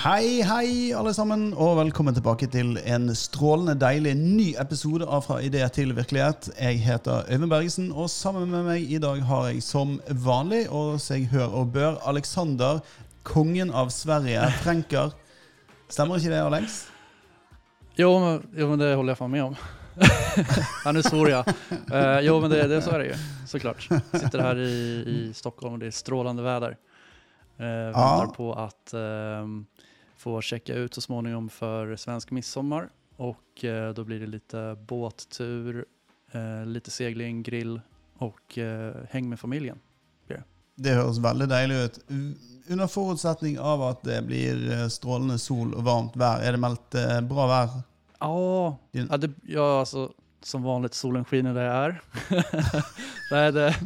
Hei, hei, alle sammen, og velkommen tilbake til en strålende deilig ny episode av Fra idé til virkelighet. Jeg heter Øyvind Bergesen, og sammen med meg i dag har jeg som vanlig, og seg hør og bør, Alexander, kongen av Sverige, Frenker. Stemmer ikke det, Alex? Jo, men, jo, men det holder jeg faen med om. nu svor jag. Uh, jo, men det, det, så är det ju, såklart. Sitter här i, i Stockholm och det är strålande väder. Uh, väntar ja. på att uh, få checka ut så småningom för svensk midsommar och eh, då blir det lite båttur, eh, lite segling, grill och eh, häng med familjen. Det høres veldig deilig ut. Under forutsetning av at det blir eh, strålende sol og varmt vær. Er det meldt eh, bra vær? Ja, ja, det, ja alltså, som vanligt solen skiner där jag är. Nej, det,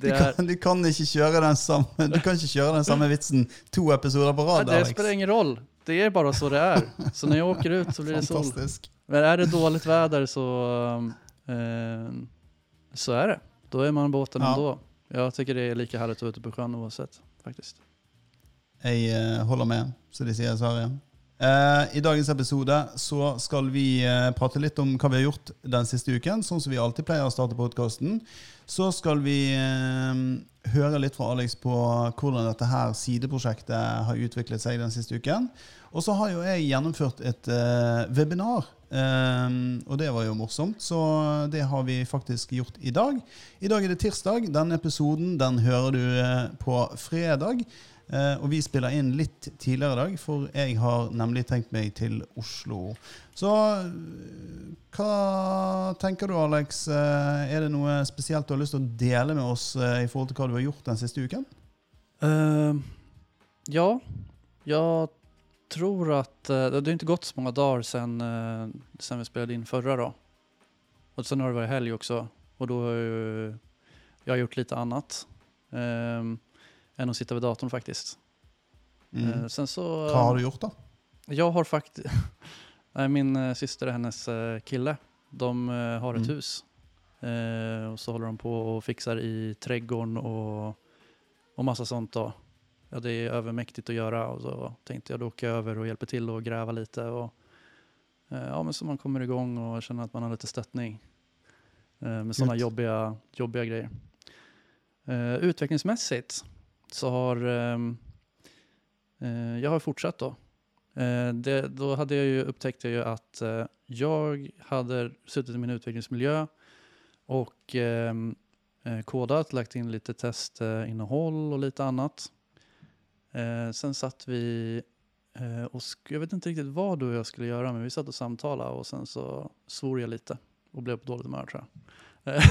det du, kan, du, kan, ikke kjøre den samme, du kan ikke kjøre den samme vitsen to episoder på rad. Ja, det spelar ingen roll det är bara så det är. Så när jag åker ut så blir det sol. Men är det dåligt väder så, eh, så är det. Då är man båten ja. ändå. Jag tycker det är lika härligt att vara ute på sjön oavsett, faktiskt. Jeg eh, håller med, så det säger jag så här Eh, I dagens episode så skal vi eh, prate litt om hva vi har gjort den siste uken, sånn som vi alltid pleier å starte podkasten. Så skal vi eh, høre litt fra Alex på hvordan dette her sideprosjektet har utviklet seg den siste uken. Og så har jo jeg gjennomført et webinar, og det var jo morsomt. Så det har vi faktisk gjort i dag. I dag er det tirsdag. Denne episoden den hører du på fredag. Uh, og vi spiller inn litt tidligere i dag, for jeg har nemlig tenkt meg til Oslo. Så hva tenker du, Alex? er det noe spesielt du har lyst til å dele med oss i forhold til hva du har gjort den siste uken? ja. Jeg tror at uh, det har ikke gått så mange dager sen, uh, vi spilte inn forrige. Da. Og så har det vært helg også, og da har jeg, jeg har gjort litt annet. eh, än att sitta vid datorn faktiskt. Mm. Eh, sen så, Hva har du gjort då? Jag har faktiskt, min eh, syster och hennes eh, kille, de har ett mm. hus. och så håller de på och fixar i trädgården och, och massa sånt då ja, det är övermäktigt att göra och så tänkte jag då åka över och hjälpa till och gräva lite. Och, eh, ja, men så man kommer igång och känner att man har lite stöttning eh, med sådana jobbiga, jobbiga grejer. Eh, utvecklingsmässigt så har ehm, eh, jag har fortsatt då. Eh, det, då hade jag ju, upptäckte jag ju att eh, jag hade suttit i min utvecklingsmiljö och eh, kodat, lagt in lite testinnehåll och lite annat. Eh, sen satt vi eh, och jag vet inte riktigt vad du och jag skulle göra, men vi satt och samtalade och sen så svor jag lite och blev på dåligt humör tror jag.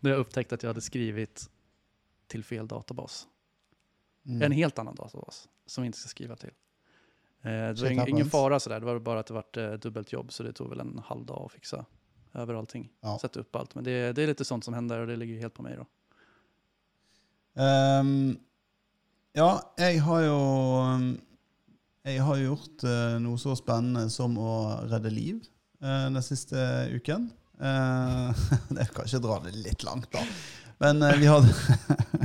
När jag upptäckte att jag hade skrivit till fel databas. Mm. En helt annan databas som vi inte ska skriva till. Eh, det var ing, ingen fara sådär, det var bara att det var eh, dubbelt jobb så det tog väl en halv dag att fixa över allting. Ja. Sätta upp allt. Men det, det, är lite sånt som händer och det ligger helt på mig då. Um, Ja, jeg har jo um, Jeg har gjort uh, noe så spennende som å redde liv uh, den siste uken. Uh, jeg kan ikke dra det litt langt, da. Men uh, vi, hadde,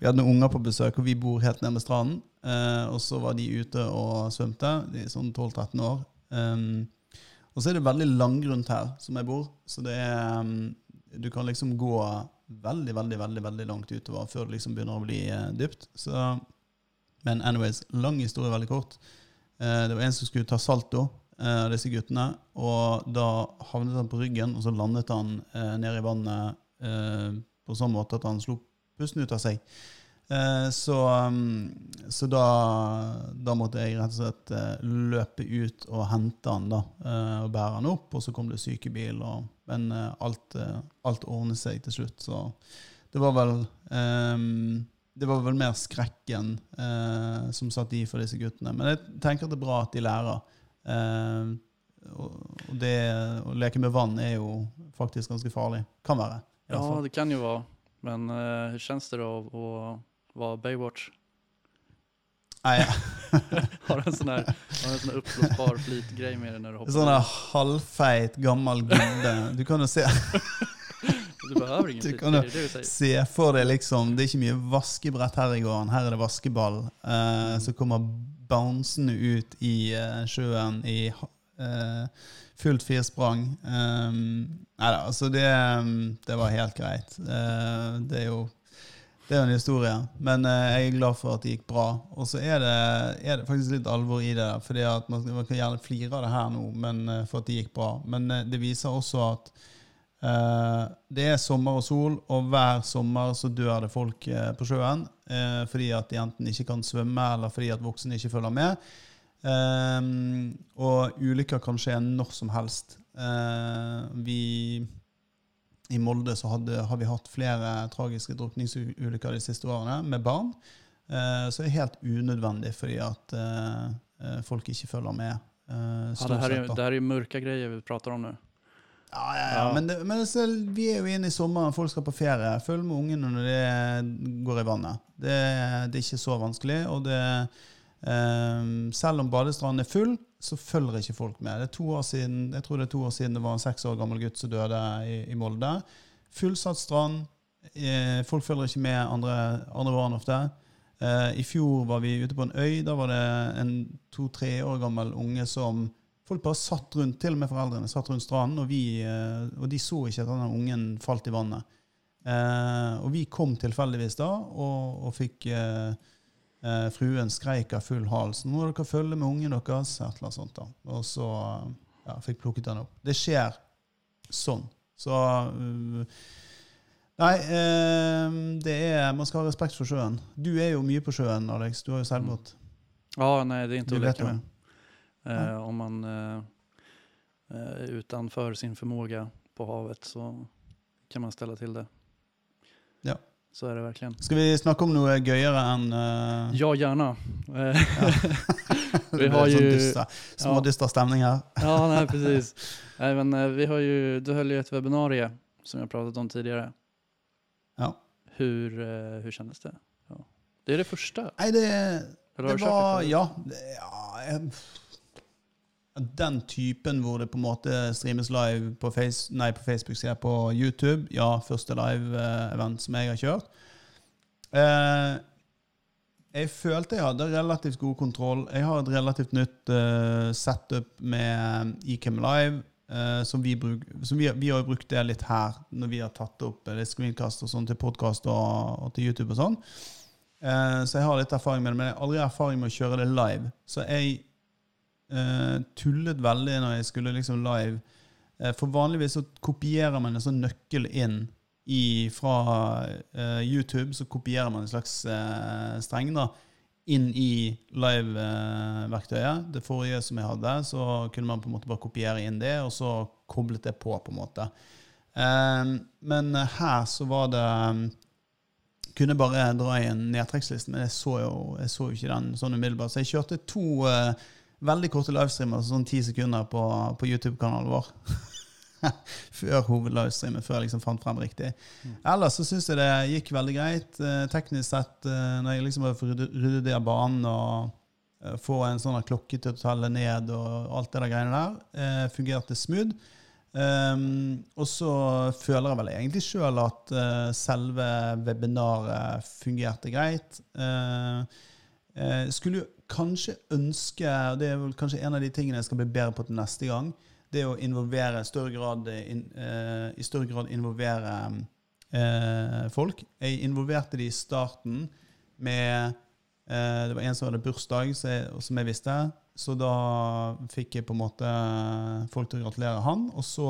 vi hadde noen unger på besøk, og vi bor helt med stranden. Eh, og så var de ute og svømte, de er sånn 12-13 år. Um, og så er det veldig langgrunt her som jeg bor, så det er um, Du kan liksom gå veldig, veldig veldig, veldig langt utover før det liksom begynner å bli uh, dypt. Så, men anyways, lang historie veldig kort. Uh, det var en som skulle ta salto uh, av disse guttene. Og da havnet han på ryggen, og så landet han ned i vannet på sånn måte at han slo pusten ut av seg. Så, um, så da, da, måtte jeg rett og slett løpe ut og hente han da, og bære han opp. Og så kom det sykebil og men alt, alt, ordnet seg til slutt, så det var vel um, det var vel mer skrekken uh, som satt i for disse guttene. Men jeg tenker at det er bra at de lærer. og det å leke med vann er jo faktisk ganske farlig. Kan være. Ja, det kan jo være. Men uh, hur känns det då att vara Baywatch? Nej. har en sån här, en sånn flytgrej med dig när du hoppar. Sån här halvfeit gammal gubbe. Du kan jo se Du behøver ingen du kan jo se for deg liksom Det er ikke mye vaskebrett her i gården. Her er det vaskeball. Uh, så kommer bouncende ut i uh, sjøen i eh, fullt firsprang. Um, nei da, altså det, det var helt greit. Eh, det er jo det er en historie. Men eh, jeg er glad for at det gikk bra. Og så er er det faktisk litt alvor i det. fordi man, man kan gjerne flire av det her nå men, eh, for at det gikk bra. Men eh, det viser også at uh, det er sommer og sol, og hver sommer så dør det folk uh, på sjøen uh, fordi at de enten ikke kan svømme, eller fordi at voksne ikke følger med. Um, og ulykker kan skje når som helst. Uh, vi i Molde så hadde, har vi hatt flere tragiske drukningsulykker de siste årene med barn. Uh, så det er helt unødvendig fordi at uh, folk ikke følger med. ja, det, her er, det her er mørke greier vi prater om nå. Ja, ja, ja, Men, det, men det, vi er jo inne i sommeren, folk skal på ferie. Følg med ungene når de går i vannet. Det, det er ikke så vanskelig. og det Um, selv om badestranden er full, så følger ikke folk med. Det er to år siden, jeg tror det er to år siden det var en seks år gammel gutt som døde i, i Molde. Fullsatt strand. Eh, folk følger ikke med andre, andre barn ofte. Eh, I fjor var vi ute på en øy. Da var det en to-tre år gammel unge som Folk bare satt rundt, til og med foreldrene satt rundt stranden, og, vi, eh, og de så ikke at denne ungen falt i vannet. Og vi kom tilfeldigvis da og, og fikk eh, Eh, fruen skreik av full hals. 'Nå må dere følge med ungen deres.' Et eller annet sånt. da. Og så ja, fikk plukket den opp. Det skjer sånn. Så uh, Nei, eh, det er Man skal ha respekt for sjøen. Du er jo mye på sjøen, Alex. Du har jo seilbåt. Ja, nei, det er ikke å leke med. Eh, om man eh, er utenfor sin formåga på havet, så kan man stelle til det. Ja. Så er det virkelig. Skal vi snakke om noe gøyere enn uh... Ja, gjerne. vi har jo... ju... Dysta, smådystra ja. stemning her. ja, nej, precis. Nej, men, vi har ju, du höll ju ett webbinarie som jag pratat om tidligere. Ja. Hur, uh, hur kändes det? Ja. Det er det første. Nej, det, det var Ja. Det, ja jeg, den typen hvor det på en måte streames live på, face, nei, på Facebook, sier jeg, på YouTube. Ja, første live-event som jeg har kjørt. Eh, jeg følte jeg hadde relativt god kontroll. Jeg har et relativt nytt uh, setup med Ecam Live. Uh, som vi, bruk, som vi, vi, har brukt det litt her når vi har tatt opp litt screencast og sånn til podkast og, og, til YouTube og sånn. Uh, så jeg har litt erfaring med det, men jeg har aldri erfaring med å kjøre det live. Så jeg uh, tullet veldig når jeg skulle liksom live. Uh, for vanligvis så kopierer man en sånn nøkkel inn i, fra uh, YouTube. Så kopierer man en slags streng da, inn i live-verktøyet. Det forrige som jeg hadde, så kunne man på en måte bare kopiere inn det, og så koblet det på. på en måte. men her så var det kunne bare dra i en nedtrekksliste, men jeg så jo, jeg så jo ikke den sånn umiddelbart. Så jeg kjørte to uh, veldig korte livestreamer, sånn ti sekunder på, på YouTube-kanalen vår. før hovedlivestreamen, før jeg liksom fant frem riktig. Mm. Ellers så syns jeg det gikk veldig greit. Eh, teknisk sett, eh, når jeg liksom har ryddet ned banen og eh, få en sånn klokke til å telle ned og alt det der greiene der, fungerte smooth. Um, og så føler jeg vel egentlig sjøl at uh, selve webinaret fungerte greit. Uh, skulle jo kanskje ønske, og det er vel kanskje en av de tingene jeg skal bli bedre på til neste gang, det å involvere større grad, in, eh, i større grad involvere eh, folk. Jeg involverte de i starten med eh, Det var en som hadde bursdag, jeg, som jeg visste. Så da fikk jeg på en måte folk til å gratulere han. Og så,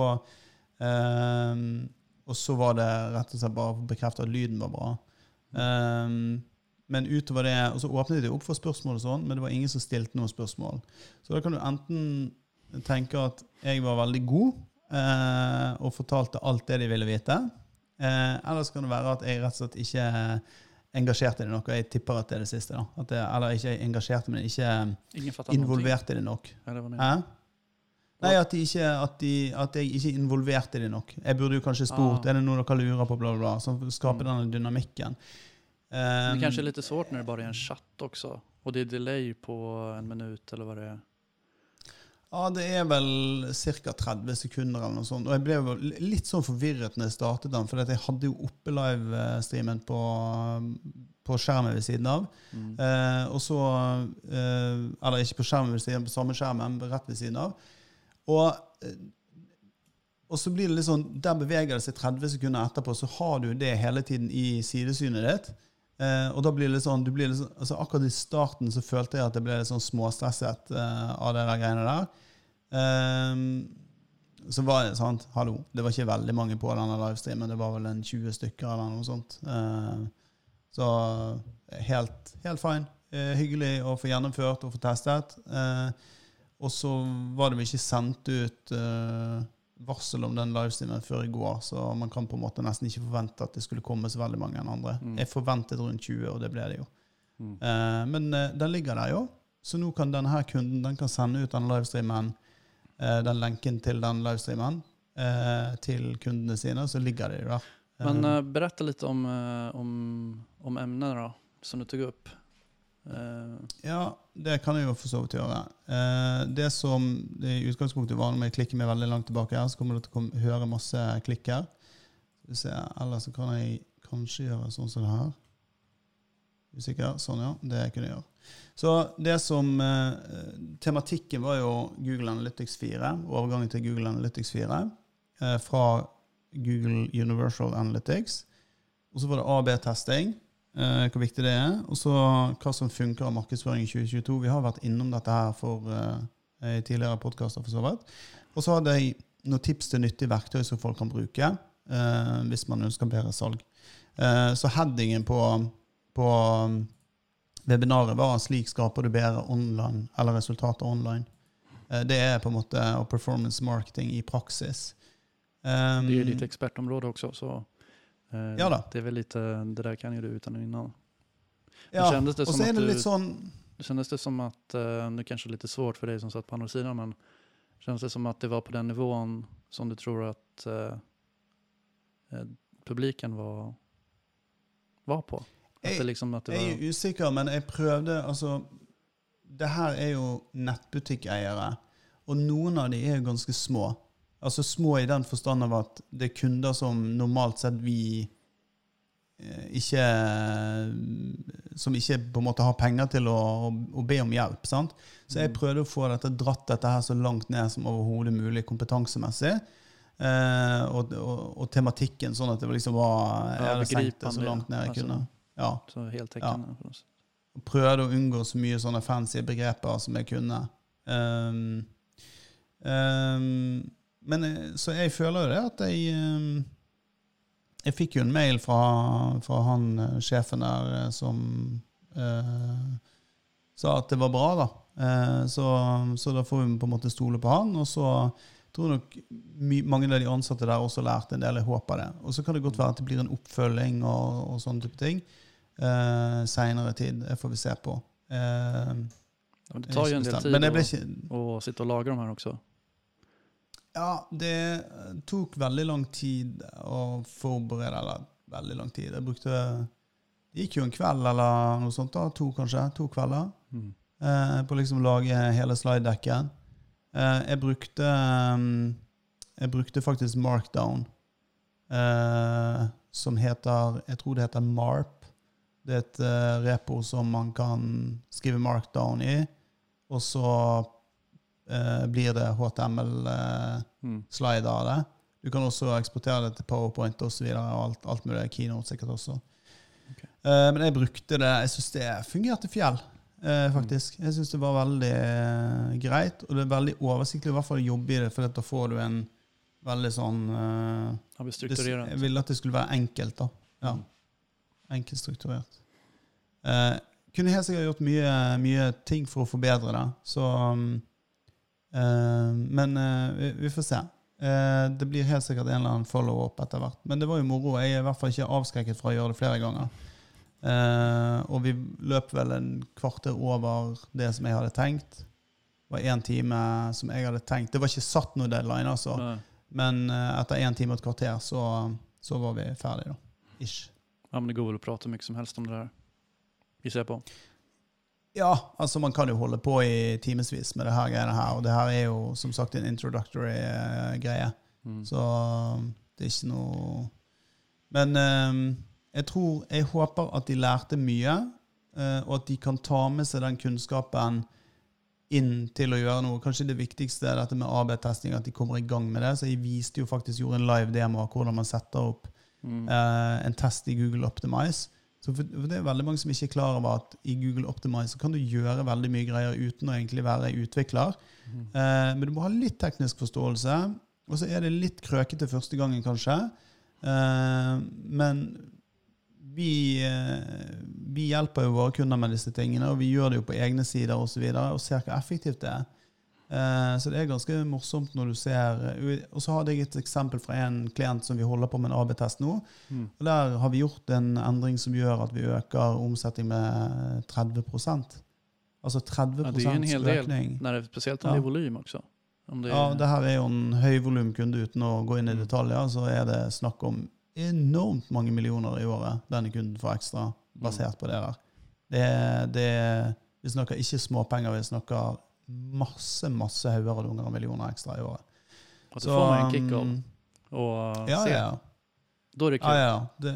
og så var det rett og slett bare å bekrefte at lyden var bra. Um, men utover det, og så åpnet de opp for spørsmål, og sånn, men det var ingen som stilte noen spørsmål. Så da kan du enten tenke at jeg var veldig god eh, og fortalte alt det de ville vite. Eh, eller så kan det være at jeg rett og slett ikke engasjerte det nok. Og jeg tipper at det er det siste. da. Jeg, eller ikke engasjerte, men ikke involverte det nok. Ja, Nei, at, ikke, at, de, at, jeg ikke involverte det nok. Jeg burde jo kanskje spurt ah. er det noe dere lurer på, bla, bla, bla, som skaper mm. denne dynamikken. Um, det kanske är lite svårt när det bara är en chatt också. Och det är delay på en minut eller vad det är. Ja, det er vel ca. 30 sekunder eller noe sånt. Og jeg ble jo litt sånn forvirret når jeg startet den, for jeg hadde jo oppe livestreamen på, på skjermen ved siden av. Mm. Eh, og så eh, Eller ikke på skjermen ved siden av, på samme skjermen, men rett ved siden av. Og, eh, og så blir det litt sånn Der beveger det seg 30 sekunder etterpå, så har du det hele tiden i sidesynet ditt. Eh, og da blir det sånn, blir litt sånn altså Akkurat i starten så følte jeg at jeg ble litt sånn småstresset eh, av det der greiene der. Eh, så var det sant, hallo, det var ikke veldig mange på denne livestreamen. Det var vel en 20 stykker eller noe sånt. Eh, så helt, helt fine. Eh, hyggelig å få gjennomført og få testet. Eh, og så var det vel ikke sendt ut eh, varsel om den livestreamen før i går, så man kan på en måte nesten ikke forvente at det skulle komme så veldig mange enn andre. Mm. Jeg forventet rundt 20, og det ble det jo. Mm. Eh, men eh, den ligger der jo, så nå kan denne her kunden den kan sende ut den livestreamen, eh, den lenken til den livestreamen, eh, til kundene sine, så ligger det der. Men Eh, uh, berätta lite om, eh, om, om emnet da, som du tok upp. Eh, Ja, det kan jeg jo for så vidt gjøre. Eh, det som det i utgangspunktet var når jeg klikker meg veldig langt tilbake her, så kommer du til å høre masse klikker. her. Eller så kan jeg kanskje gjøre sånn som det her. Usikker? Sånn, ja. Det kunne jeg gjøre. Så det som eh, Tematikken var jo Google Analytics 4, overgangen til Google Analytics 4, eh, fra Google Universal Analytics. Og så var det AB-testing, eh, hvor viktig det er. Og så hva som funker av markedsføring i 2022. Vi har vært innom dette her for, uh, i tidligere podkaster, for så vidt. Og så hadde jeg noen tips til nyttige verktøy som folk kan bruke uh, hvis man ønsker bedre salg. Så headingen på, på um, webinaret var 'Slik skaper du bedre online, eller resultater online'. Det er på en måte performance marketing i praksis. Um, det er ju ditt ekspertområde også, så Ja da. det är väl lite, det där kan ju du utan och innan. ja, kändes det som så er at det litt sånn Det kändes det som att, eh, nu kanske lite svårt för dig som satt på andra sidan, men kändes det som att det var på den nivån som du tror att eh, eh, publiken var, var på? At det Jeg- liksom det Jeg er usikker, men jeg prøvde Altså, det her er jo nettbutikkeiere, og noen av de er jo ganske små. Altså små i den forstand av at det er kunder som normalt sett vi eh, ikke Som ikke på en måte har penger til å, å, be om hjelp. sant? Så jeg Mm. prøvde å få dette, dratt dette her så langt ned som overhodet mulig kompetansemessig. Eh, og, og, og tematikken, sånn at det liksom var Jeg hadde senkt det så langt ned jeg altså. kunne. Ja. så. Og prøvde å unngå så mye sånne fancy begreper som jeg kunne. Um, ehm, men eh, Så jeg føler jo det at jeg ehm, Jeg fikk jo en mail fra, fra han eh, sjefen der eh, som eh, sa at det var bra, da. Eh, så, så da får vi på en måte stole på han. Og så tror jeg nok mange av de ansatte der også lærte en del. Jeg håper det. Og så kan det godt være at det blir en oppfølging og, og sånne type ting eh, seinere tid. Det får vi se på. Eh, Ja, men det tar jo en del tid å, sitte og lagre dem her sitta och lagra de här också. Ja, det tok veldig lang tid å forberede, eller veldig lang tid. Jeg brukte Det gikk jo en kveld eller noe sånt, da. To, kanskje. To kvelder. Mm. eh, på liksom å lage hele slide-dekken. Eh, jeg brukte um, Jeg brukte faktisk Markdown, eh, som heter Jeg tror det heter MARP. Det er et eh, repo som man kan skrive Markdown i, og så eh, blir det HTML-slider Mm. av det. Du kan også eksportere det til PowerPoint og så videre, og alt, alt mulig. Keynote sikkert også. Okay. Eh, men jeg brukte det Jeg syns det fungerte fjell, eh, faktisk. Jeg syns det var veldig eh, greit, og det er veldig oversiktlig i hvert fall å jobbe i det, for da får du en veldig sånn eh, det. Jeg ville at det skulle være enkelt, da. Ja. Mm. Enkelt strukturert. Eh, kunne helt sikkert gjort mye, mye ting for å forbedre det, så um, eh, Men eh, vi, vi får se. Eh, det blir helt sikkert en eller annen follow-up etter hvert. Men det var jo moro. Jeg er i hvert fall ikke avskrekket fra å gjøre det flere ganger. Eh, og vi løp vel en kvarter over det som jeg hadde tenkt. Det var én time som jeg hadde tenkt. Det var ikke satt noe deadline, altså. Nei. Men eh, etter én time og et kvarter så, så var vi ferdige, da. Ish. Ja, men det går vel å prate mye som helst om det der. Vi ser på. Ja, altså man kan jo holde på i timevis med det her greiene her, og det her er jo som sagt en introductory uh, greie. Mm. Så um, det er ikke noe Men um, jeg tror Jeg håper at de lærte mye, uh, og at de kan ta med seg den kunnskapen inn til å gjøre noe. Kanskje det viktigste er dette med AB-testing, at de kommer i gang med det. Så jeg viste jo faktisk, gjorde en live demo av hvordan man setter opp eh, en test i Google Optimize. Så for, for Det er veldig mange som ikke er klar over at i Google Optimize så kan du gjøre veldig mye greier uten å egentlig være utvikler. Mm. Eh, men du må ha litt teknisk forståelse. Og så er det litt krøkete første gangen, kanskje. Eh, men vi, eh, vi hjelper jo våre kunder med disse tingene, og vi gjør det jo på egne sider osv. Og, så videre, og ser hvor effektivt det er. Eh, så det er ganske morsomt når du ser Og så hadde jeg et eksempel fra en klient som vi holder på med en AB-test nå. Mm. Og Der har vi gjort en endring som gjør at vi øker omsetning med 30 Altså 30 Ja, det er en hel del, økning. spesielt det, speciellt om Ja. det er volym også. Om det Ja, det her er jo en høyvolumkunde uten å gå inn i Mm. detaljer. Så er det snakk om enormt mange millioner i året denne kunden får ekstra, basert på det der. Det, det, vi snakker ikke småpenger, vi snakker masse masse hauger og dunger og millioner ekstra i året. At du så, får man en kick av um, ja, se. ja. Da er det kult. Ja, ja. Det,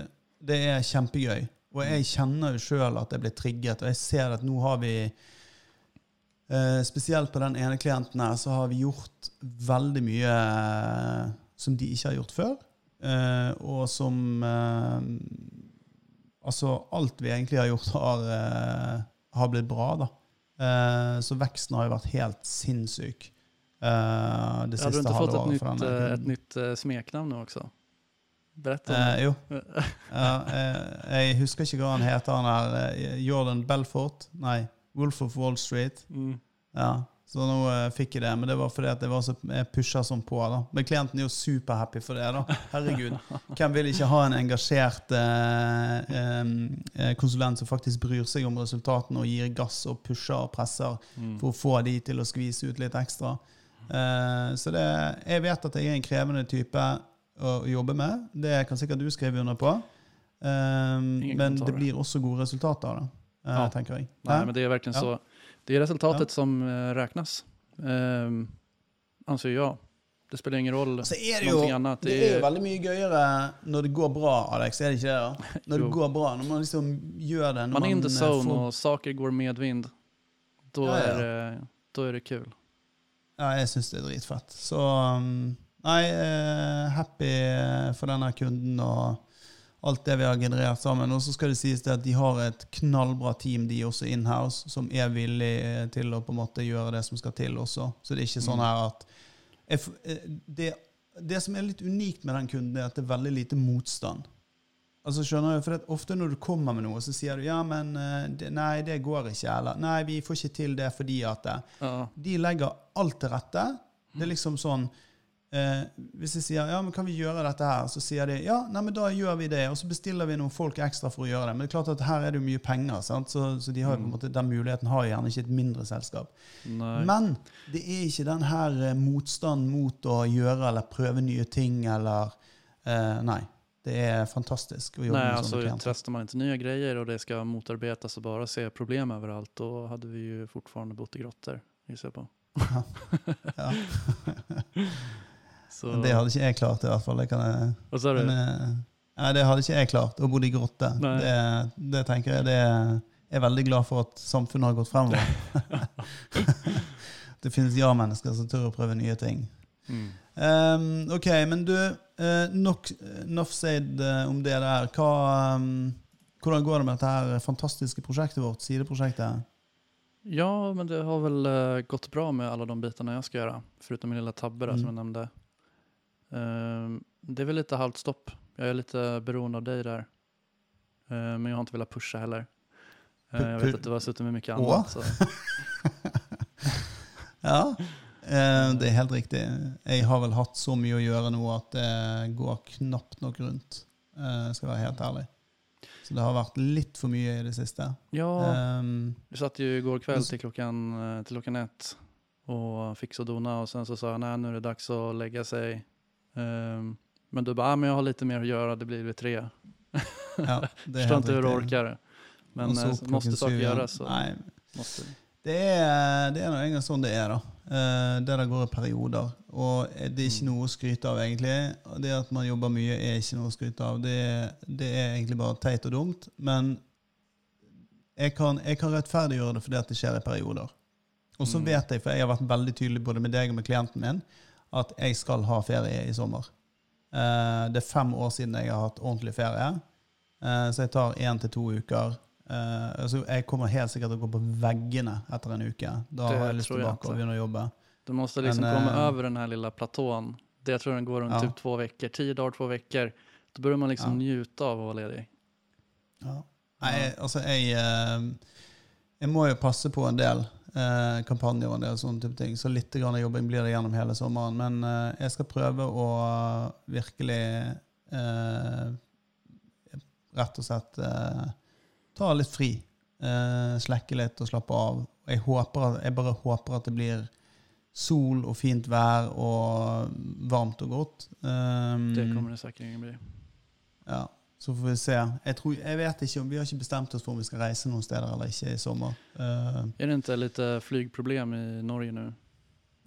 det er kjempegøy. Og jeg kjenner jo sjøl at jeg blir trigget, og jeg ser at nå har vi eh, Spesielt på den ene klienten her, så har vi gjort veldig mye eh, som de ikke har gjort før. Eh, og som eh, Altså, alt vi egentlig har gjort, har, eh, har blitt bra, da. Eh, så veksten har jo vært helt sinnssyk. eh, det Har du siste inte fått et nytt, eh, kunden. nytt smeknamn nu också? Berätta om Eh, det. jo. Eh, jeg husker ikke hva han heter, han eh, Jordan Belfort? Nei, Wolf of Wall Street. Mm. Ja, Så nå eh, fikk jeg det, men det var fordi at jeg var så jeg pusha sånn på. da. Men klienten er jo superhappy for det. da. Herregud. Hvem vil ikke ha en engasjert eh, eh, konsulent som faktisk bryr seg om resultatene og gir gass og pusher og presser Mm. for å få de til å skvise ut litt ekstra. Eh, så det, jeg vet at jeg er en krevende type å jobbe med. Det kan sikkert du skrive under på. Men det blir også gode resultater av det, eh, Ja. tenker jeg. Nei, men det är virkelig Ja. Det är resultatet Ja. som eh, räknas. Ehm, anser jag. Det spelar ingen roll Så er det, jo, annat. det er jo veldig mye gøyere når det går bra, Alex. Er det ikke det? da? Når det går bra, når man liksom gjør det. Man är in the eh, zone får- och saker går medvind. Då, Ja, ja. Är, det, då är det kul. Ja, jeg syns det er dritfett. Så um, nei, eh, happy for denne kunden og alt det vi har generert sammen. Og så skal det sies det at de har et knallbra team, de også inhouse, som er villig eh, til å på en måte gjøre det som skal til også. Så det er ikke sånn Mm. her at eh, det, det som er litt unikt med den kunden, er at det er veldig lite motstand. Altså skjønner du, for Ofte når du kommer med noe, så sier du ja, men eh, det, nei, det går ikke. Eller nei, vi får ikke til det fordi at det Ja. de legger alt til rette. Det er liksom sånn eh, Hvis jeg sier ja, men kan vi gjøre dette her, så sier de ja, nei, men da gjør vi det. Og så bestiller vi noen folk ekstra for å gjøre det. Men det er klart at her er det jo mye penger, sant? Så, så de har jo på en Mm. måte, den muligheten har jo gjerne ikke et mindre selskap. Nei. Men det er ikke den her eh, motstand mot å gjøre eller prøve nye ting eller eh, Nei. Det er fantastisk å jobbe Nej, med alltså sånne klienter. testar man ikke nye grejer og det skal motarbetas og bare se problem overalt, da hadde vi jo fortfarande bott i grotter, gissar jag på. Ja. Så, Det hadde ikke jeg klart, i hvert fall. Det kan jeg Hva sa du? Men, nei, det hadde ikke jeg klart, å bo i grotte. Det, det tenker jeg det Jeg er veldig glad for at samfunnet har gått fremover. det finnes ja-mennesker som tør å prøve nye ting. Mm. Um, ok, men du, uh, nok, Nofsaid eh, om det der. Hva, um, hvordan går det med dette her fantastiske prosjektet vårt, sideprosjektet? Ja, men det har vel eh, gått bra med alle de bitene jeg skal gjøre, foruten min lille tabbe der, Mm. som jeg nämnde. Ehm, det är väl lite halvt stopp. Jag är lite beroende av dig där. Ehm, men jag har inte velat pusha heller. Ehm, jag vet att du har suttit med mycket Åh. annat. Så. Ja, eh, det er helt riktig. Jeg har vel hatt så mye å gjøre nå at det går knapt nok rundt. eh, skal være helt ærlig. Så det har vært litt for mye i det siste. Ja, vi satt jo i kväll kveld til klockan, til klokken ett og fiksa och dona og sen så sa jeg nej nå er det dags å legge sig. Ehm, men du bara, ah, men jag har lite mer att göra, det blir vi tre. ja, det Förstår inte hur du orkar. Men Og så eh, måste saker gjøres. Måste. Det er, det er nå engang sånn det er, da. Der det går i perioder. Og det er ikke noe å skryte av, egentlig. Det at man jobber mye, er ikke noe å skryte av. Det, det er egentlig bare teit og dumt. Men jeg kan, jeg kan rettferdiggjøre det fordi at det skjer i perioder. Og så Mm. vet jeg, for jeg har vært veldig tydelig både med deg og med klienten min, at jeg skal ha ferie i sommer. Uh, det er fem år siden jeg har hatt ordentlig ferie, uh, så jeg tar én til to uker. Uh, altså jeg kommer helt sikkert til å gå på veggene etter en uke. Da Det har jeg lyst jeg tilbake og begynne å jobbe. Du må liksom Men, komme över den her lille platåen. Det tror tror den går rundt Ja. typ två uker. Tio dager, to uker. Da bør man liksom Ja. nyte av å være ledig. Ja. Nei, altså jeg Jeg må jo passe på en del eh, kampanjer og sånne type ting, så litt grann jobbing blir det gjennom hele sommeren. Men eh, jeg skal prøve å virkelig eh, rett og slett eh, ta litt fri. Eh, slekke litt og slappe av. Jeg, håper at, jeg bare håper at det blir sol og fint vær og varmt og godt. Um, Det kommer det sikkert til å bli. ja, så får vi se. Jeg, tror, jeg vet ikke om Vi har ikke bestemt oss for om vi skal reise noen steder eller ikke i sommer. Uh, er det ikke lite flygproblem i Norge nå?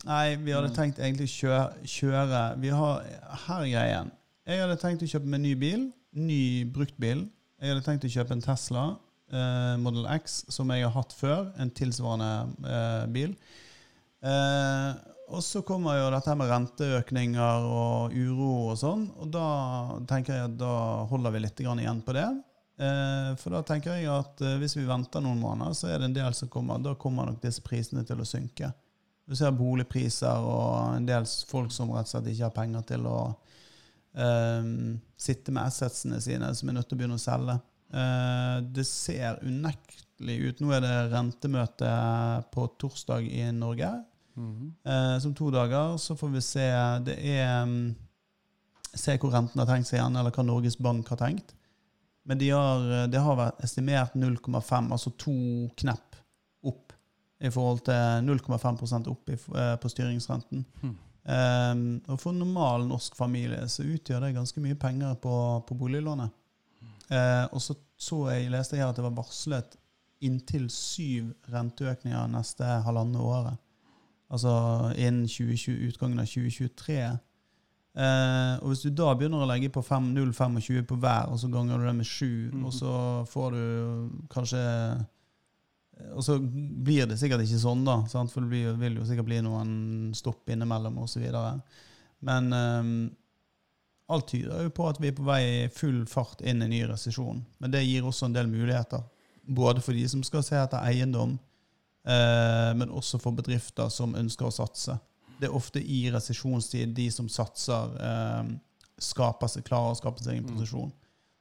nei, vi hadde Mm. tenkt egentlig kjøre, kjøre Vi har Her er greien. Jeg hadde tenkt å kjøpe meg ny bil. Ny bruktbil. Jeg hadde tenkt å kjøpe en Tesla uh, Model X som jeg har hatt før. En tilsvarende uh, bil. Eh, og så kommer jo dette med renteøkninger og uro og sånn, og da tenker jeg at da holder vi litt igjen på det. Eh, for da tenker jeg at eh, hvis vi venter noen måneder, så er det en del som kommer. Da kommer nok disse prisene til å synke. Du ser boligpriser og en del folk som rett og slett ikke har penger til å um, sitte med assetsene sine, som er nødt til å begynne å selge. Uh, det ser unektelig ut. Nå er det rentemøte på torsdag i Norge. Mhm. Eh, som to dager. Så får vi se Det er mm, Se hvor renten har tenkt seg igjen, eller hva Norges Bank har tenkt. Men det har, det har vært estimert 0,5, altså to knepp opp i forhold til 0,5 opp i, eh, på styringsrenten. Mm. Eh, og for en normal norsk familie så utgjør det ganske mye penger på, på boliglånet. Eh, og så, så jeg leste jeg her at det var varslet inntil syv renteøkninger neste halvannet året. Altså innen 2020, utgangen av 2023. Eh, og hvis du da begynner å legge på 5, 0,25 på hver, og så ganger du det med 7, mm. og så får du kanskje Og så blir det sikkert ikke sånn, da, sant? for det blir, vil jo sikkert bli noen stopp innimellom osv. Men eh, alt tyder jo på at vi er på vei i full fart inn i en ny resesjon. Men det gir også en del muligheter. Både for de som skal se etter eiendom, men også for bedrifter som ønsker å satse. Det er ofte i resesjonstid de som satser, eh, skaper seg, klarer å skape seg en Mm. posisjon.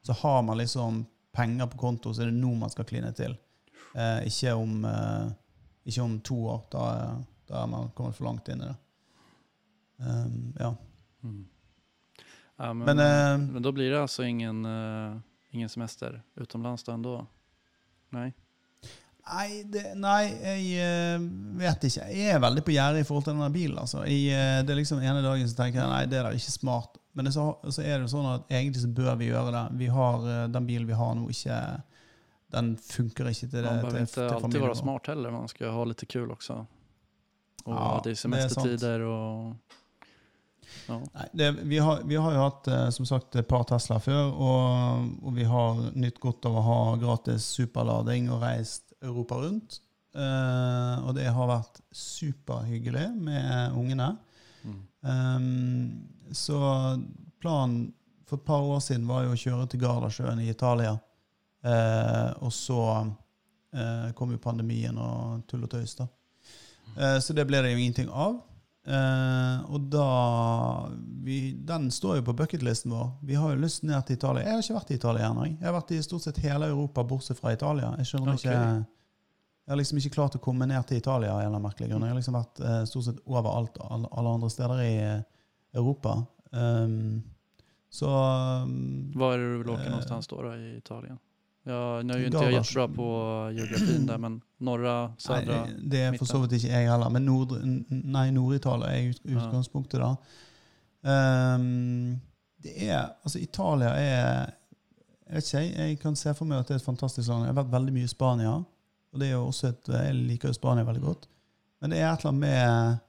Så har man liksom penger på konto, så er det nå man skal kline til. Eh, ikke, om, eh, ikke om to år. Da, da er man kommet for langt inn i det. Um, ja. Mm. Ja, men, Men, eh, men da blir det altså ingen, uh, ingen semester utomlands da ändå? Nej? Nei, det, nei, jeg eh, vet ikke. Jeg er veldig på gjerdet i forhold til denne bilen. Altså. Jeg, eh, det er liksom ene dagen så tenker jeg nei, det er da ikke smart. Men det så, så er det jo sånn at egentlig så bør vi gjøre det. Vi har, eh, den bilen vi har nå, ikke den funker ikke til det. Man bør til alltid være smart heller, man skal ha litt kul også. Og Ja, det er semestertider og Ja. Nei, det, vi, har, vi har jo hatt som sagt, et par Tesla før, og, og vi har nytt godt av å ha gratis superlading og reist Europa rundt. Uh, og det har vært superhyggelig med ungene. Mm. Um, så planen for et par år siden var jo å kjøre til Gardasjøen i Italia. Uh, og så uh, kom jo pandemien og tull og tøys, da. Eh, så det ble det jo ingenting av. Eh, og da vi, Den står jo på bucketlisten vår. Vi har jo lyst ned til Italia. Jeg har ikke vært i Italia ennå. jeg. Har vært i stort sett hele Europa bortsett fra Italia. Jeg skjønner okay. ikke Jeg har liksom ikke klart å komme ned til Italia av en eller annen merkelig grunn. Jeg har liksom vært uh, stort sett overalt, alle, alle andre steder i uh, Europa. Um, så um, Var är det du åka någonstans då, då i Italien? Ja, nu är ju inte jag jättebra på geografin där, men norra, södra? Nei, det er for så vidt ikke jeg heller. Men Nord, nei, Nord-Italia er utgangspunktet, da. Um, det er Altså, Italia er Jeg vet ikke, jeg, kan se for meg at det er et fantastisk land. Jeg har vært veldig mye i Spania. Og det er jo også et, Jeg liker jo Spania veldig godt. Men det er et eller annet med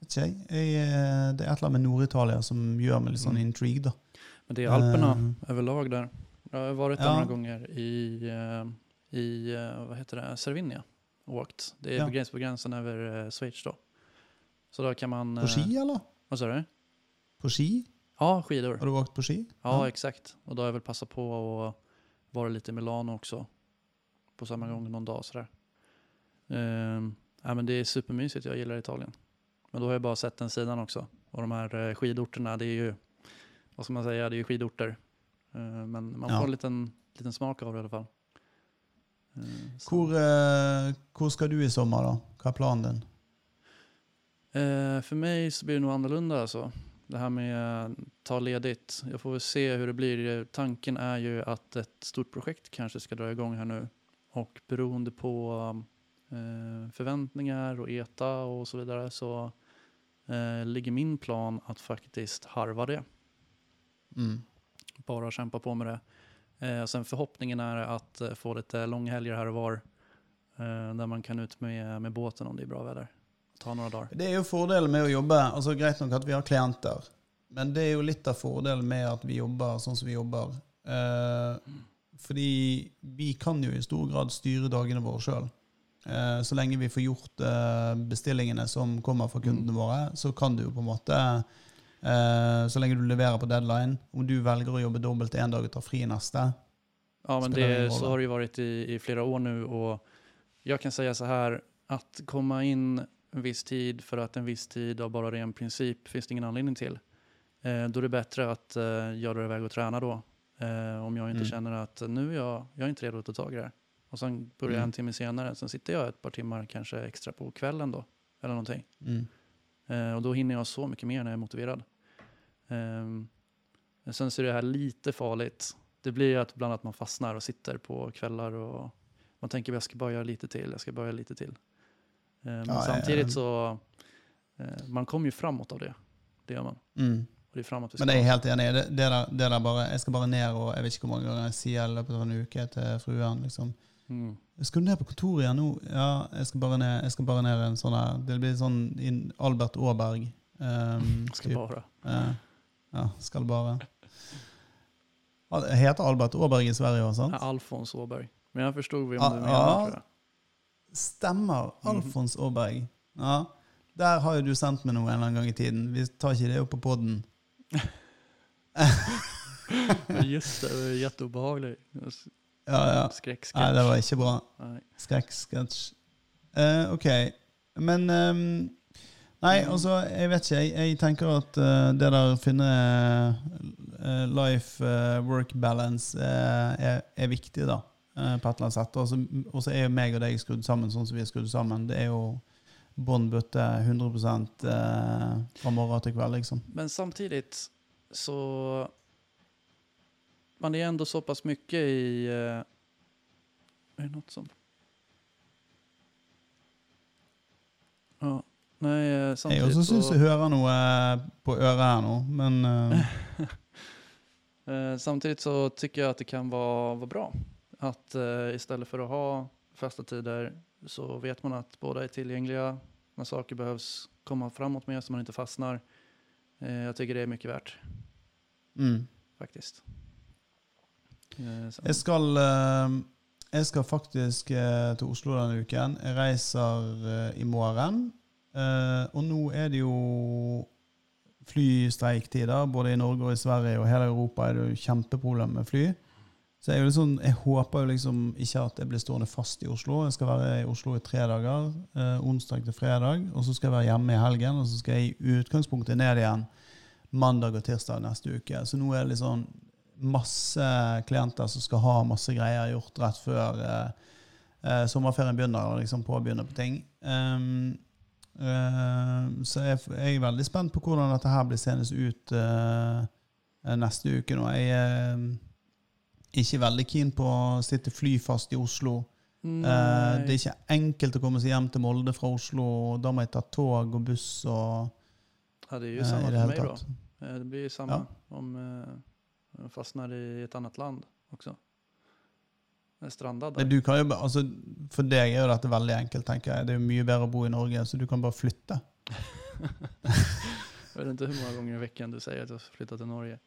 vet ikke jeg, jeg, Det er et eller annet med Nord-Italia som gjør meg litt sånn intrigued, intrigue, da. Men det er Alperna um, overlag där. Jag har varit där Ja. några gånger i, eh, i eh, vad heter det, Cervinia och åkt. Det är Ja. gräns på gränsen över eh, Schweiz då. Så då kan man... På ski, eller? Vad sa du? På ski? Ja, skidor. Har du åkt på ski? Ja, exakt. Och då har jag väl passat på att vara lite i Milano också. På samma gång någon dag sådär. Ehm, ja, men det är supermysigt, jag gillar Italien. Men då har jag bara sett den sidan också. Och de här skidorterna, det är ju, vad ska man säga, det är ju skidorter. Ehm, men man får en liten, liten smak av det i alle fall. Ehm. Hvor, eh, hvor skal du i sommer, da? Hva er planen din? Eh, för mig så blir det noe annorlunda altså. Det her med å ta ledigt. Jeg får vel se hvordan det blir. Eh, Tanken er jo at et stort projekt kanskje skal dra i gang her nå. Og beroende på uh, forventninger og ETA og så videre, så uh, ligger min plan at faktisk harva det. Mm. Bara kämpa på med det. Eh, och sen förhoppningen är att eh, få lite långhelger här och var. Eh, där man kan ut med, med båten om det är bra väder. Ta några dagar. Det er jo fordelen med å jobbe altså Greit nok at vi har klienter, men det er jo litt av fordelen med at vi jobber sånn som vi jobber. Eh, fordi vi kan jo i stor grad styre dagene våre sjøl. Eh, så lenge vi får gjort eh, bestillingene som kommer fra kundene våre, så kan du jo på en måte Så lenge du leverer på deadline, om du velger å jobbe dobbelt en dag og ta fri neste Ja, men det, så har det jo vært i, i flere år nå, og jeg kan si så her at komme inn en viss tid for at en viss tid av bare ren princip fins det ingen anledning til. Eh, da er det bedre at eh, jeg drar i vei og trener da, Eh, om jeg ikke Mm. kjenner at nå er jeg, jeg er ikke inte til å ta tag i det. Och sen börjar jag Mm. en timme senere, så sitter jeg et par timer kanskje ekstra på kvelden da, Eller noe. mm. Eh, och då hinner jag så mycket mer när jag är motiverad. Eh, sen så är det här lite farligt. Det blir att bland annat man fastnar och sitter på kvällar och man tänker jag ska göra lite till, jag ska göra lite till. Men Ja, ja, samtidigt så, eh, man kommer ju framåt av det. Det gör man. Mm. Och det är framåt vi Men jeg er helt enig. Det, det, der, det der bare, jeg skal bare ned og jeg vet ikke hvor mange ganger jeg sier i løpet av en uke til fruen liksom, Mm. Skal du ned på kontoret igjen nå? Ja, jeg skal bare ned, jeg skal bare ned en sånn her Det blir sånn in Albert Aaberg. Um, skal bare. bara. Eh, ja, skal bare. Heter Albert Aaberg i Sverige òg, sant? Ja, Alfons Åberg. Men jeg forsto hva du mener. ja. Stemmer. Mhm. Alfons Aaberg. Ja. Der har jo du sendt meg noe en eller annen gang i tiden. Vi tar ikke det opp på poden. Just det, det er jätteobehagligt. Ja, ja. Skrekksketsj. Nei, det var ikke bra. Skrekksketsj. Uh, ok. Men um, Nei, altså, jeg vet ikke. Jeg, jeg tenker at uh, det der å finne uh, life eh, work balance eh, er, er viktig, da. eh, på et eller annet sett. Og så- er jo meg og deg skrudd sammen sånn som vi er skrudd sammen. Det er jo bånn butte 100 eh, fra morgen til kveld, liksom. Men samtidig så man är ändå så pass mycket i... eh, är det något som... Ja, nej, eh, Jeg samtidigt også syns jeg hører noe på øret her nå, men eh, eh, samtidigt så tycker jag att det kan vara, vara bra att i istället för att ha fasta tider så vet man att båda är tillgängliga när saker behövs komma framåt med så man inte fastnar. Eh, jag tycker det är mycket värt mm. faktiskt. Eh, Jeg skal, eh, jeg skal faktisk eh, til Oslo denne uken. Jeg reiser i morgen. Og nå er det jo flystreiktider, både i Norge og i Sverige og hele Europa er det jo kjempeproblem med fly. Så jeg, liksom, jeg håper liksom ikke at jeg blir stående fast i Oslo. Jeg skal være i Oslo i tre dager, eh, onsdag til fredag, og så skal jeg være hjemme i helgen. Og så skal jeg i utgangspunktet ned igjen mandag og tirsdag neste uke. Så nå er det litt sånn masse klienter som skal ha masse greier gjort rett før eh, eh, sommerferien begynner, og liksom påbegynner på ting. Um, uh, så jeg, jeg er veldig spent på hvordan dette her blir senest ut uh, neste uke. nå. Jeg er ikke veldig keen på å sitte flyfast i Oslo. Det er ikke enkelt å komme seg hjem til Molde fra Oslo. og Da må jeg ta tog og buss og Ja, det er jo samme for meg, tatt. da. Det blir samme samma Ja. om fastnar i ett annat land också. er strandad Men du kan jo, altså, for deg er jo dette veldig enkelt, tenker jeg. Det er jo mye bedre å bo i Norge, så du kan bare flytte. jeg vet ikke hvor mange ganger i veckan du sier at du har flytta til Norge.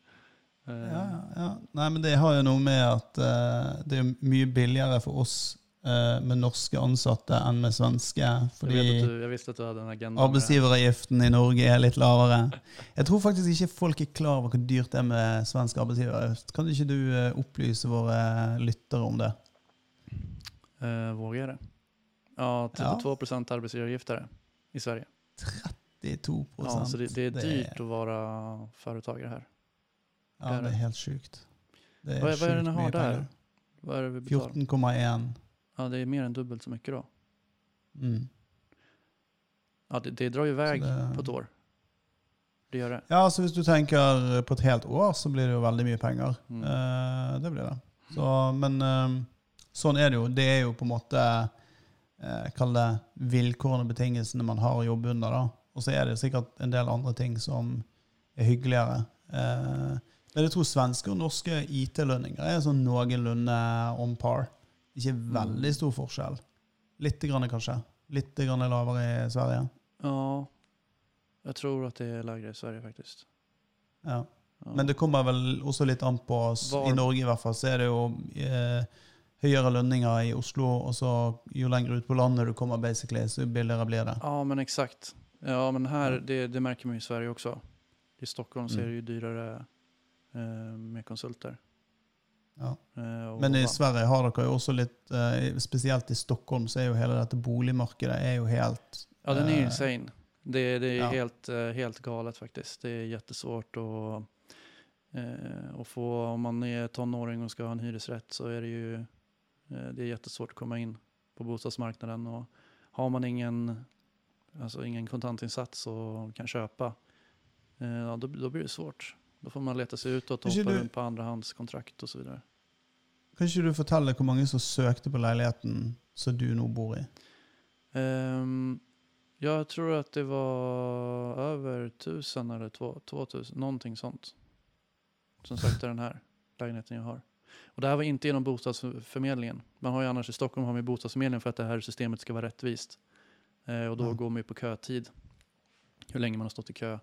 Uh, Ja, ja, ja. Nei, men det har jo noe med at uh, det er mye billigere for oss eh, med norske ansatte enn med svenske. Fordi arbeidsgiveravgiften i Norge er litt lavere. Jeg tror faktisk ikke folk er klar over hvor dyrt det er med svensk arbeidsgiveravgift. Kan ikke du eh, opplyse våre lyttere om det? Uh, våger det? Ja, 32 ja. arbeidsgiveravgift er det i Sverige. 32 Ja, så det, det er dyrt det... å være foretaker her. Ja, det er helt sjukt. Det er är- hva er det ni har der? där? penger. Vad är det vi betalar? 14,1. Ja, det är mer än dubbelt så mycket då. Mm. Ja, det, det drar ju iväg det- på ett år. Det gör det. Ja, så hvis du tenker på et helt år, så blir det jo veldig mye penger. Mm. Eh, det blir det. Så, men eh, sånn er det jo. Det er jo på en måte eh, Kall det vilkårene og betingelsene man har å jobbe under. da. Og så er det sikkert en del andre ting som er hyggeligere. Eh, men jeg tror svenske og norske IT-lønninger er sånn noenlunde on par. Ikke veldig stor forskjell. Litt grann kanskje. Litt grann lavere i Sverige. Ja, Jeg tror at det er lavere i Sverige faktisk. Ja. Ja. Men det kommer vel også litt an på oss. Var- I Norge i hvert fall så er det jo eh, høyere lønninger i Oslo, og så jo lenger ut på landet du kommer, basically, så billigere blir det. Ja, men eksakt. Ja, men her, det, det merker man i Sverige også. I Stockholm så er det jo dyrare eh, med konsulter. Ja. Eh, Men i Sverige har dere jo også litt eh, Spesielt i Stockholm så er jo hele dette boligmarkedet er jo helt Ja, den är eh, insane. Det, det er ja. helt, helt galet faktisk. Det er jättesvårt å, eh, få, om man er tonåring og skal ha en hyresrätt så er det jo det er jättesvårt å komme inn på bostadsmarknaden. Og har man ingen, alltså ingen kontantinsats og kan kjøpe, ja, då blir det svårt. Då får man lete seg ut og hoppe du- runt på andrahandskontrakt osv. så vidare. Kan ikke du fortelle hvor mange som søkte på leiligheten som du nå bor i? Um, jeg tror at det var over tusen eller 2000, noe sånt. Som søkte den leiligheten jeg jag har. Och det här var inte genom bostadsförmedlingen. Man har ju annars i Stockholm har man bostadsförmedlingen för att det här systemet ska vara rättvist. Eh, och då Ja. går man ju på kötid. Hur länge man har stått i kö.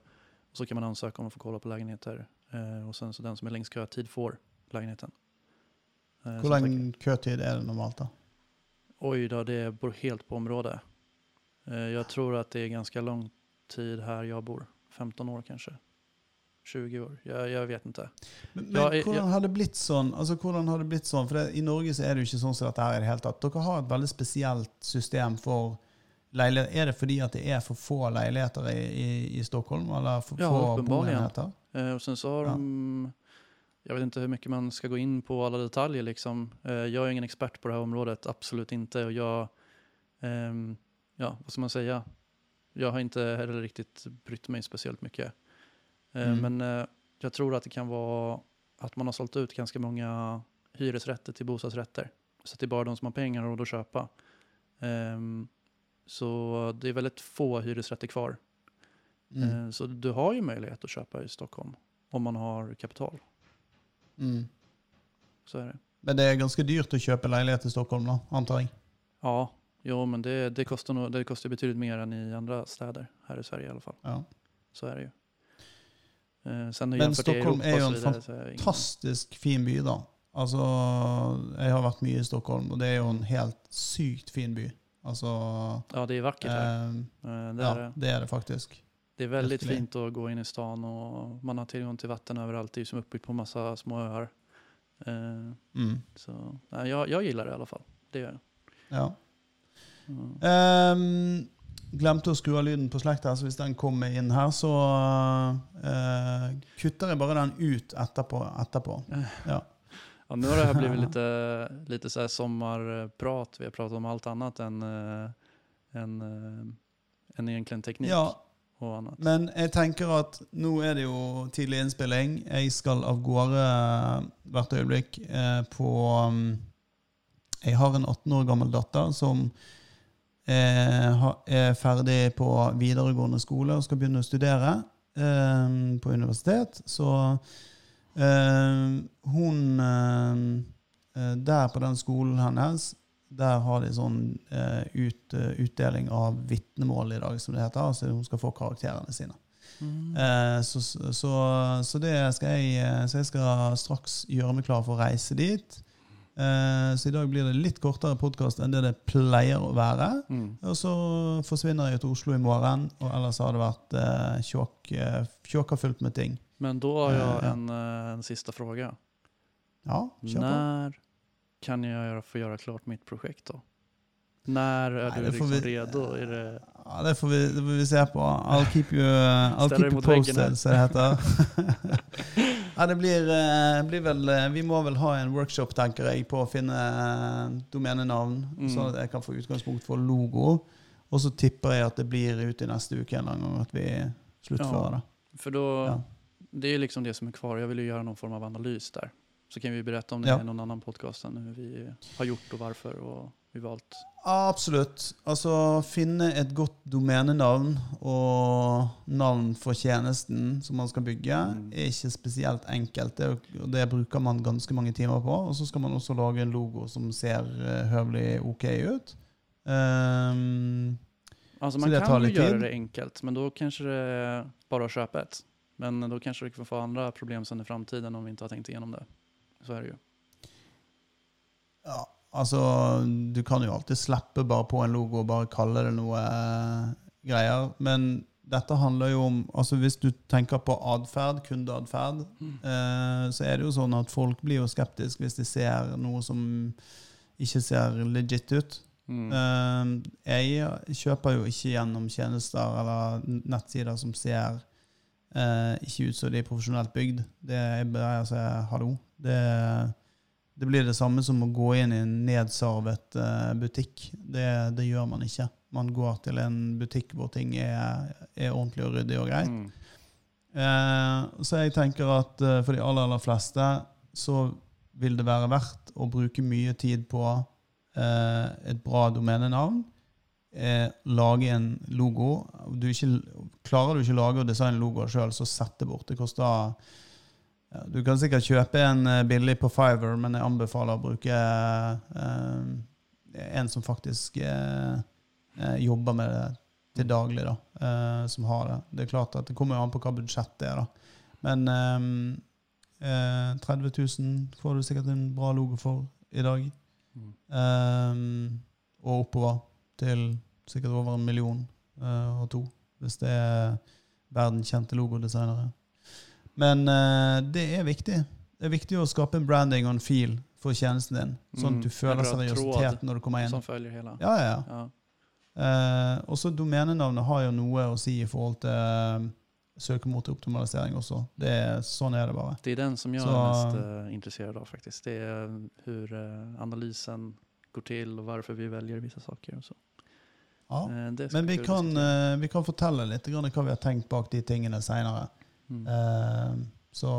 Och så kan man ansöka om att få kolla på lägenheter. Eh, och sen så den som är längst kötid får lägenheten. Eh, Hvor lang køtid er det normalt? da? Oj då, det beror helt på område. Eh, Jag tror att det är ganska lång tid här jag bor. 15 år kanskje. 20 år. Jeg, jeg vet ikke. Men, men jeg- hvordan jeg- har det blitt sånn? Altså, hvordan har det blitt sånn? For det, I Norge så er det jo ikke sånn som dette her i det hele tatt. Dere har et veldig spesielt system for leiligheter. Er det fordi at det er for få leiligheter i, i, i Stockholm? Eller for Ja, få boenheter? Eh, Och sen så har Ja. de, jag vet inte hur mycket man ska gå in på alla detaljer liksom. Eh, Jag är ingen expert på det här området, absolut inte. Och jag, ehm, ja vad ska man säga? Jag har inte heller riktigt brytt mig speciellt mycket. Eh, Mm. Men jeg jag tror att det kan vara att man har sålt ut ganska många hyresrätter till bostadsrätter. Så att det är bara de som har pengar och råd att köpa. Ehm, Så det är väldigt få hyresrätter kvar. Mm. Eh, Så du har ju möjlighet att köpa i Stockholm om man har kapital. Mm. Så är det. Men det er ganske dyrt å kjøpe leilighet i Stockholm, da, antar jeg. Ja, jo men det, det, kostar nog, det kostar betydligt mer än i andra städer här i Sverige i alla fall. Ja. Så är det ju. Eh, Sen Men Stockholm är ju en vidare Fantastisk fin by, da. Altså, jeg har vært mye i Stockholm, og det er jo en helt sykt fin by. Altså Ja, det er vackert her. eh, Eh, Det Ja, det. det er det faktisk. det er veldig fint å gå inn i stan og man har tilgang til vatten overalt. Det er som oppbygd på masse små øyer. Eh, Mm. Så nei, jeg, jeg liker det i alle fall. Det gjør jeg. Ja. Mm. Ehm, glemte å skru av lyden på slekta, så hvis den kommer inn her, så uh, kutter jeg bare den ut etterpå. etterpå. Ja. Ja, nu har det här blivit lite, lite så här sommarprat. Vi har pratat om allt annat än, äh, än, äh, än egentligen teknik ja, och annat. men jeg tenker at nå er det jo tidlig innspilling. Jeg skal av gårde hvert øyeblikk eh, på um, Jeg har en 18 år gammel datter som eh, ha- er ferdig på videregående skole og skal begynne å studere eh, på universitet. Så hun eh, eh, der på den skolen hennes, der har de sånn eh, ut, eh, utdeling av vitnemål i dag, som det heter. Så hun skal få karakterene sine. Mm. Eh, så, så, så det skal jeg eh, Så jeg skal straks gjøre meg klar for å reise dit. Eh, så i dag blir det litt kortere podkast enn det det pleier å være. Mm. Og så forsvinner jeg til Oslo i morgen, og ellers har det vært eh, tjåk, eh, tjåka fullt med ting. Men då har jag Eh, en, eh, en sista fråga. Ja, kjør på. När kan jag göra, få göra klart mitt projekt då? När är Nej, du liksom vi- redo? Är det, Ja, det får, vi, det får vi se på. I'll keep you, I'll keep you posted, som det heter. ja, det blir, blir vel Vi må vel ha en workshop, tenker jeg, på å finne domenenavn, Mm. sånn at jeg kan få utgangspunkt for logo. Og så tipper jeg at det blir ute i neste uke en gang at vi sluttfører det. For da... Ja. Det är liksom det som är kvar. Jag vill ju göra någon form av analys där. Så kan vi berätta om det Ja. i någon annan podcast än hur vi har gjort och varför och vi valt. Absolutt. Altså finne et godt domenenavn og navn for tjenesten som man skal bygge, Mm. er ikke spesielt enkelt. Det, det bruker man ganske mange timer på. Og så skal man også lage en logo som ser eh, høvelig ok ut. Um, Alltså Så man kan göra tid. det enkelt, men då kanske det är bara att köpa ett. Men då kanske vi kan få andra problem sen i framtiden om vi inte har tänkt igenom det. Så är det ju. ja, altså, du kan jo alltid slippe bare på en logo og bare kalle det noe eh, greier. Men dette handler jo om altså Hvis du tenker på atferd, kundeatferd, eh, så er det jo sånn at folk blir jo skeptiske hvis de ser noe som ikke ser legit ut. Mm. Eh, jeg kjøper jo ikke gjennom tjenester eller nettsider som ser eh, ikke ut som de er profesjonelt bygd. Det er bare å si hallo. Det, det blir det samme som å gå inn i en nedsarvet eh, butikk. Det, det gjør man ikke. Man går til en butikk hvor ting er, er ordentlig og ryddig og greit. Mm. Eh, så jeg tenker at eh, for de aller, aller fleste så vil det være verdt å bruke mye tid på eh, et bra domenenavn. Eh, lage en logo. Du ikke, klarer du ikke å lage og designe logoer sjøl, så sett det bort. Det koster ja, Du kan sikkert kjøpe en eh, billig på Fiver, men jeg anbefaler å bruke eh, en som faktisk eh, eh, jobber med det til daglig, da, eh, som har det. Det er klart at det kommer jo an på hva budsjettet er, da. Men eh, eh, 30 000 får du sikkert en bra logo for i dag. Mm. Um, og oppover til sikkert over en million eh, og to, hvis det er verdenskjente logodesignere. Men eh, det er viktig. Det er viktig å skape en branding og en feel for tjenesten din, sånn Mm, at du en føler seriøsitet når du kommer inn. Som följer hele. Ja, ja, ja. Ja. Eh, også domenenavnet har jo noe å si i forhold til uh, søkemotoroptimalisering også. Det er, sånn er det bare. Det er den som jeg Så- er mest uh, intresserad av faktisk. Det er hvordan analysen går til, og hvorfor vi velger vissa saker. og så. Ja. Eh, Men vi kan, eh, vi kan fortelle litt hva vi har tenkt bak de tingene seinere. Mm. Eh, så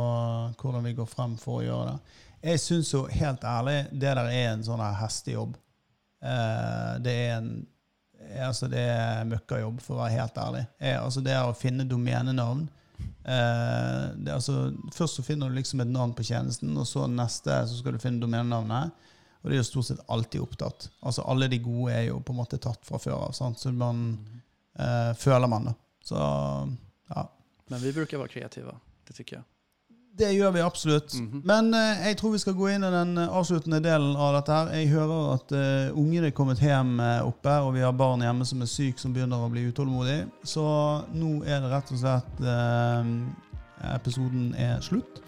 hvordan vi går frem for å gjøre det. Jeg syns jo helt ærlig det der er en sånn hestejobb. Eh, det er en Altså, det er møkkajobb, for å være helt ærlig. Jeg, altså, det er å finne domenenavn. Eh, det, altså, først så finner du liksom et navn på tjenesten, og så neste så skal du finne domenenavnet. Og det er jo stort sett alltid opptatt. Altså Alle de gode er jo på en måte tatt fra før av. Så man eh, føler man, det. Så ja. Men vi bruker å være kreative. det tycker jeg. Det gjør vi absolutt. Mhm. Men eh, jeg tror vi skal gå inn i den eh, avsluttende delen av dette. her. Jeg hører at eh, ungene er kommet hjem eh, oppe, og vi har barn hjemme som er syke, som begynner å bli utålmodige. Så nå er det rett og slett eh, Episoden er slutt.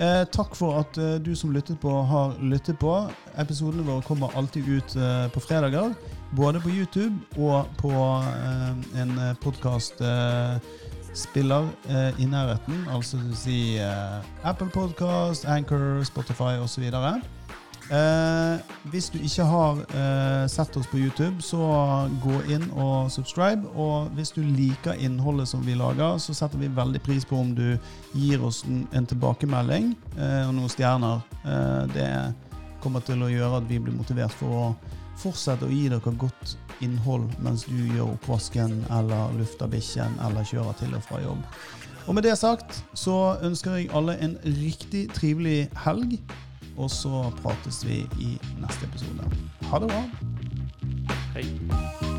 Eh, takk for at eh, du som lyttet på, har lyttet på. Episodene våre kommer alltid ut eh, på fredager. Både på YouTube og på eh, en podkastspiller eh, i nærheten, altså si eh, Apple Podcast, Anchor, Spotify osv. Eh, hvis du ikke har eh, sett oss på YouTube, så gå inn og subscribe. Og hvis du liker innholdet som vi lager, så setter vi veldig pris på om du gir oss en, en tilbakemelding eh, og noen stjerner. Eh, det kommer til å gjøre at vi blir motivert for å fortsette å gi dere godt innhold mens du gjør oppvasken eller lufter bikkjen eller kjører til og fra jobb. Og med det sagt så ønsker jeg alle en riktig trivelig helg. Og så prates vi i neste episode. Ha det bra. Hei.